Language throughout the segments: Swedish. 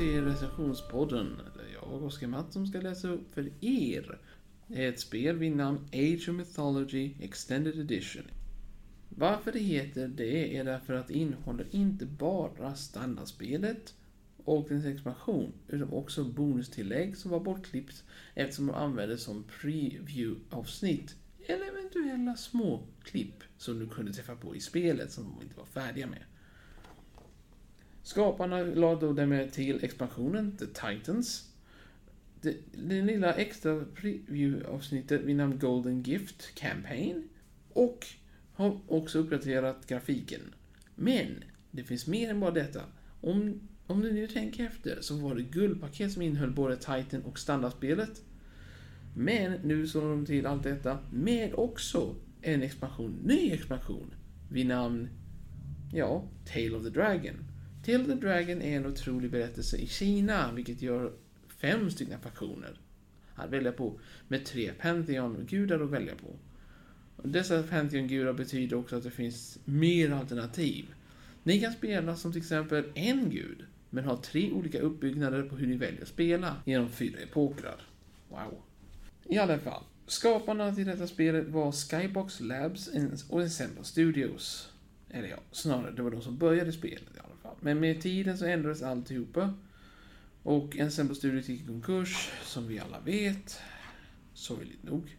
till recensionspodden där jag, och Oskar Mattsson, ska läsa upp för er ett spel vid namn Age of Mythology Extended Edition. Varför det heter det är därför att det innehåller inte bara standardspelet och dess expansion, utan också bonustillägg som var bortklippt eftersom de användes som preview-avsnitt eller eventuella små klipp som du kunde träffa på i spelet som de inte var färdiga med. Skaparna lade då med till expansionen The Titans. Det, det lilla extra preview-avsnittet vid namn Golden Gift Campaign. Och har också uppdaterat grafiken. Men det finns mer än bara detta. Om, om du nu tänker efter så var det guldpaket som innehöll både Titan och standardspelet. Men nu slår de till allt detta med också en expansion, ny expansion vid namn, ja, Tale of the Dragon. Till the Dragon är en otrolig berättelse i Kina, vilket gör fem stycken faktioner att välja på, med tre Pantheon-gudar att välja på. Dessa Pantheon-gudar betyder också att det finns mer alternativ. Ni kan spela som till exempel en gud, men ha tre olika uppbyggnader på hur ni väljer att spela genom fyra epokrar. Wow. I alla fall, skaparna till detta spelet var Skybox Labs och Ensemble Studios. Eller ja, snarare, det var de som började spelet Ja. Men med tiden så ändrades alltihopa. Och Ensemble Studios gick i konkurs, som vi alla vet. Sorgligt nog.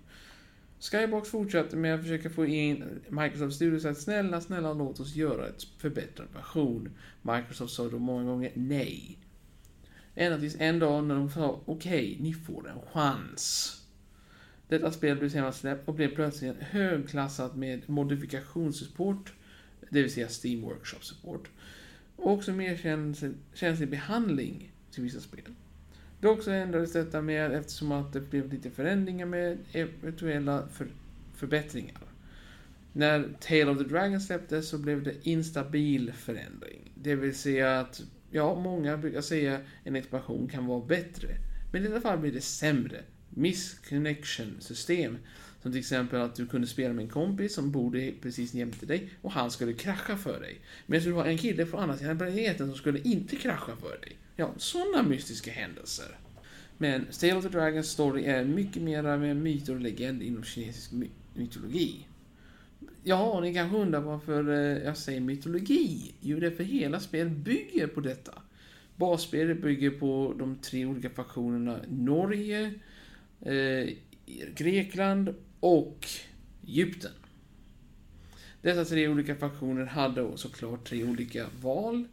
Skybox fortsatte med att försöka få in Microsoft Studios att snälla, snälla låt oss göra ett förbättrad version. Microsoft sa då många gånger nej. Ända tills en dag när de sa okej, okay, ni får en chans. Detta spel blev senare släppt och blev plötsligt högklassat med modifikationssupport, det vill säga Steam Workshop Support, och också mer känslig behandling till vissa spel. Dock så ändrades detta med eftersom att det blev lite förändringar med eventuella för, förbättringar. När Tale of the Dragon släpptes så blev det instabil förändring. Det vill säga att, ja, många brukar säga en expansion kan vara bättre. Men i alla fall blir det sämre misconnection-system. Som till exempel att du kunde spela med en kompis som bodde precis jämte dig och han skulle krascha för dig. Medan du har en kille från andra sidan planeten som skulle inte krascha för dig. Ja, sådana mystiska händelser. Men Stale of the Dragons story är mycket mer med myter och legend inom kinesisk my mytologi. Ja, ni kanske undrar varför eh, jag säger mytologi? Jo, det är för hela spelet bygger på detta. Basspelet bygger på de tre olika faktionerna Norge, eh, Grekland och Egypten. Dessa tre olika faktioner hade såklart tre olika val.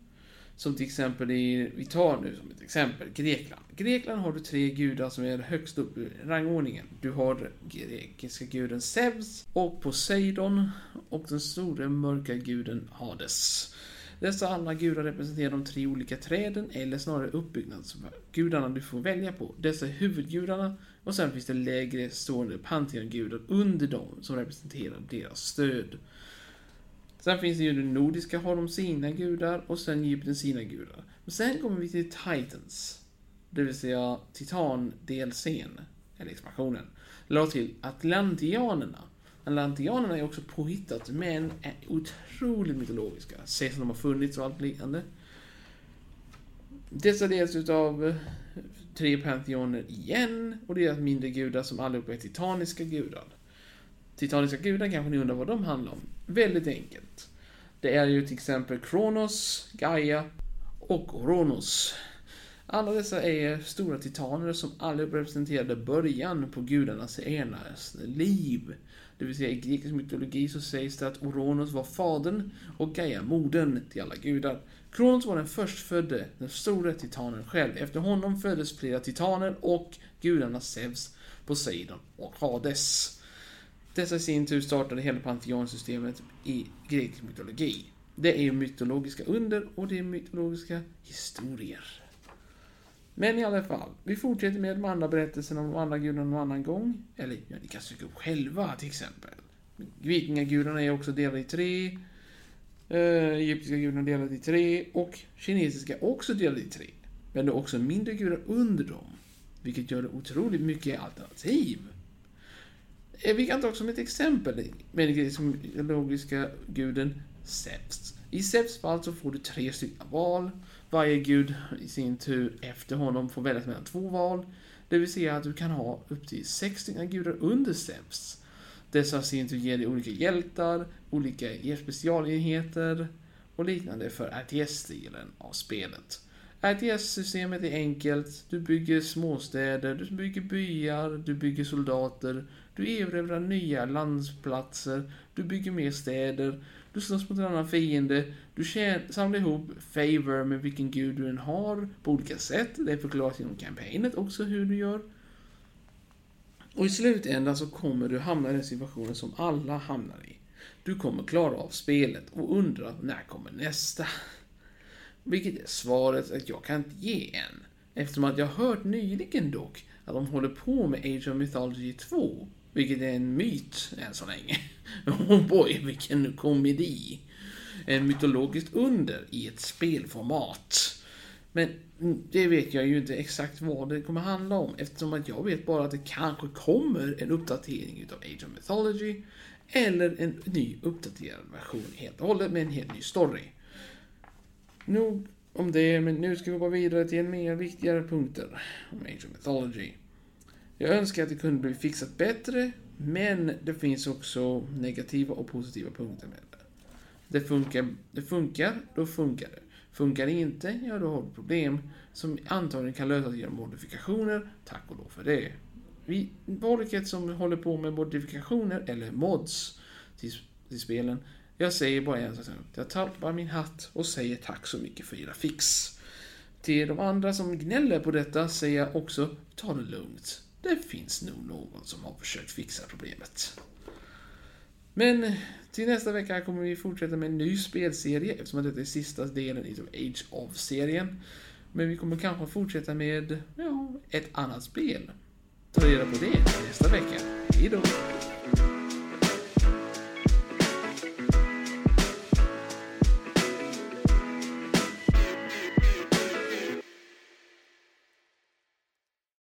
Som till exempel i, vi tar nu som ett exempel, Grekland. Grekland har du tre gudar som är högst upp i rangordningen. Du har grekiska guden Zeus och Poseidon och den stora mörka guden Hades. Dessa andra gudar representerar de tre olika träden, eller snarare uppbyggnadsgudarna du får välja på. Dessa är huvudgudarna, och sen finns det lägre stående pantheongudar under dem, som representerar deras stöd. Sen finns det ju de nordiska, har de sina gudar, och sen Egypten sina gudar. Men sen kommer vi till Titans, det vill säga Titan-delscen, eller expansionen. La till Atlantianerna, Atlantianerna är också påhittat, men är otroligt mytologiska. Sägs att de har funnits och allt liknande. Dessa leds utav eh, tre pantheoner igen, och deras mindre gudar som allihopa är titaniska gudar. Titaniska gudar kanske ni undrar vad de handlar om? Väldigt enkelt. Det är ju till exempel Kronos, Gaia och Oronos. Alla dessa är stora titaner som alla representerade början på gudarnas enas liv. Det vill säga i grekisk mytologi så sägs det att Oronos var fadern och Gaia modern till alla gudar. Kronos var den förstfödde, den stora titanen själv. Efter honom föddes flera titaner och gudarna Zeus, Poseidon och Hades. Dessa i sin tur startade hela Pantheonsystemet i grekisk mytologi. Det är mytologiska under och det är mytologiska historier. Men i alla fall, vi fortsätter med de andra berättelserna om de andra gudarna någon annan gång. Eller, ja, ni kan söka upp själva till exempel. Vikingagudarna är också delade i tre. Uh, egyptiska gudarna delade i tre. Och kinesiska också delade i tre. Men det är också mindre gudar under dem. Vilket gör det otroligt mycket alternativ. Eh, vi kan ta som ett exempel med den logiska guden Zeus. I Zeus fall så får du tre stycken val. Varje gud i sin tur efter honom får välja mellan två val. Det vill säga att du kan ha upp till sex stycken gudar under Zeus. Dessa i sin tur ger dig olika hjältar, olika specialenheter och liknande för RTS-stilen av spelet. RTS-systemet är enkelt. Du bygger småstäder, du bygger byar, du bygger soldater, du erövrar nya landsplatser, du bygger mer städer, du slåss mot en annan fiende, du samlar ihop favor med vilken gud du än har på olika sätt. Det förklaras genom kampanjet också hur du gör. Och i slutändan så kommer du hamna i den situationen som alla hamnar i. Du kommer klara av spelet och undra när kommer nästa? Vilket är svaret att jag kan inte ge än. Eftersom att jag har hört nyligen dock att de håller på med Age of Mythology 2. Vilket är en myt än så länge. Oh boy, vilken komedi. En mytologiskt under i ett spelformat. Men det vet jag ju inte exakt vad det kommer handla om eftersom att jag vet bara att det kanske kommer en uppdatering utav Age of Mythology eller en ny uppdaterad version helt och hållet med en helt ny story. Nog om det, men nu ska vi gå vidare till en mer viktigare punkter om Age of Mythology. Jag önskar att det kunde bli fixat bättre, men det finns också negativa och positiva punkter med det. Det funkar, det funkar, då funkar det. Funkar det inte, ja då har du problem som antagligen kan lösas genom modifikationer, tack och lov för det. Vi, folket som håller på med modifikationer, eller mods, till, till spelen, jag säger bara en sak. Jag tappar min hatt och säger tack så mycket för era fix. Till de andra som gnäller på detta säger jag också, ta det lugnt. Det finns nog någon som har försökt fixa problemet. Men eh, till nästa vecka kommer vi fortsätta med en ny spelserie eftersom detta är sista delen i typ Age of-serien. Men vi kommer kanske fortsätta med ja, ett annat spel. Ta reda på det nästa vecka. Hejdå!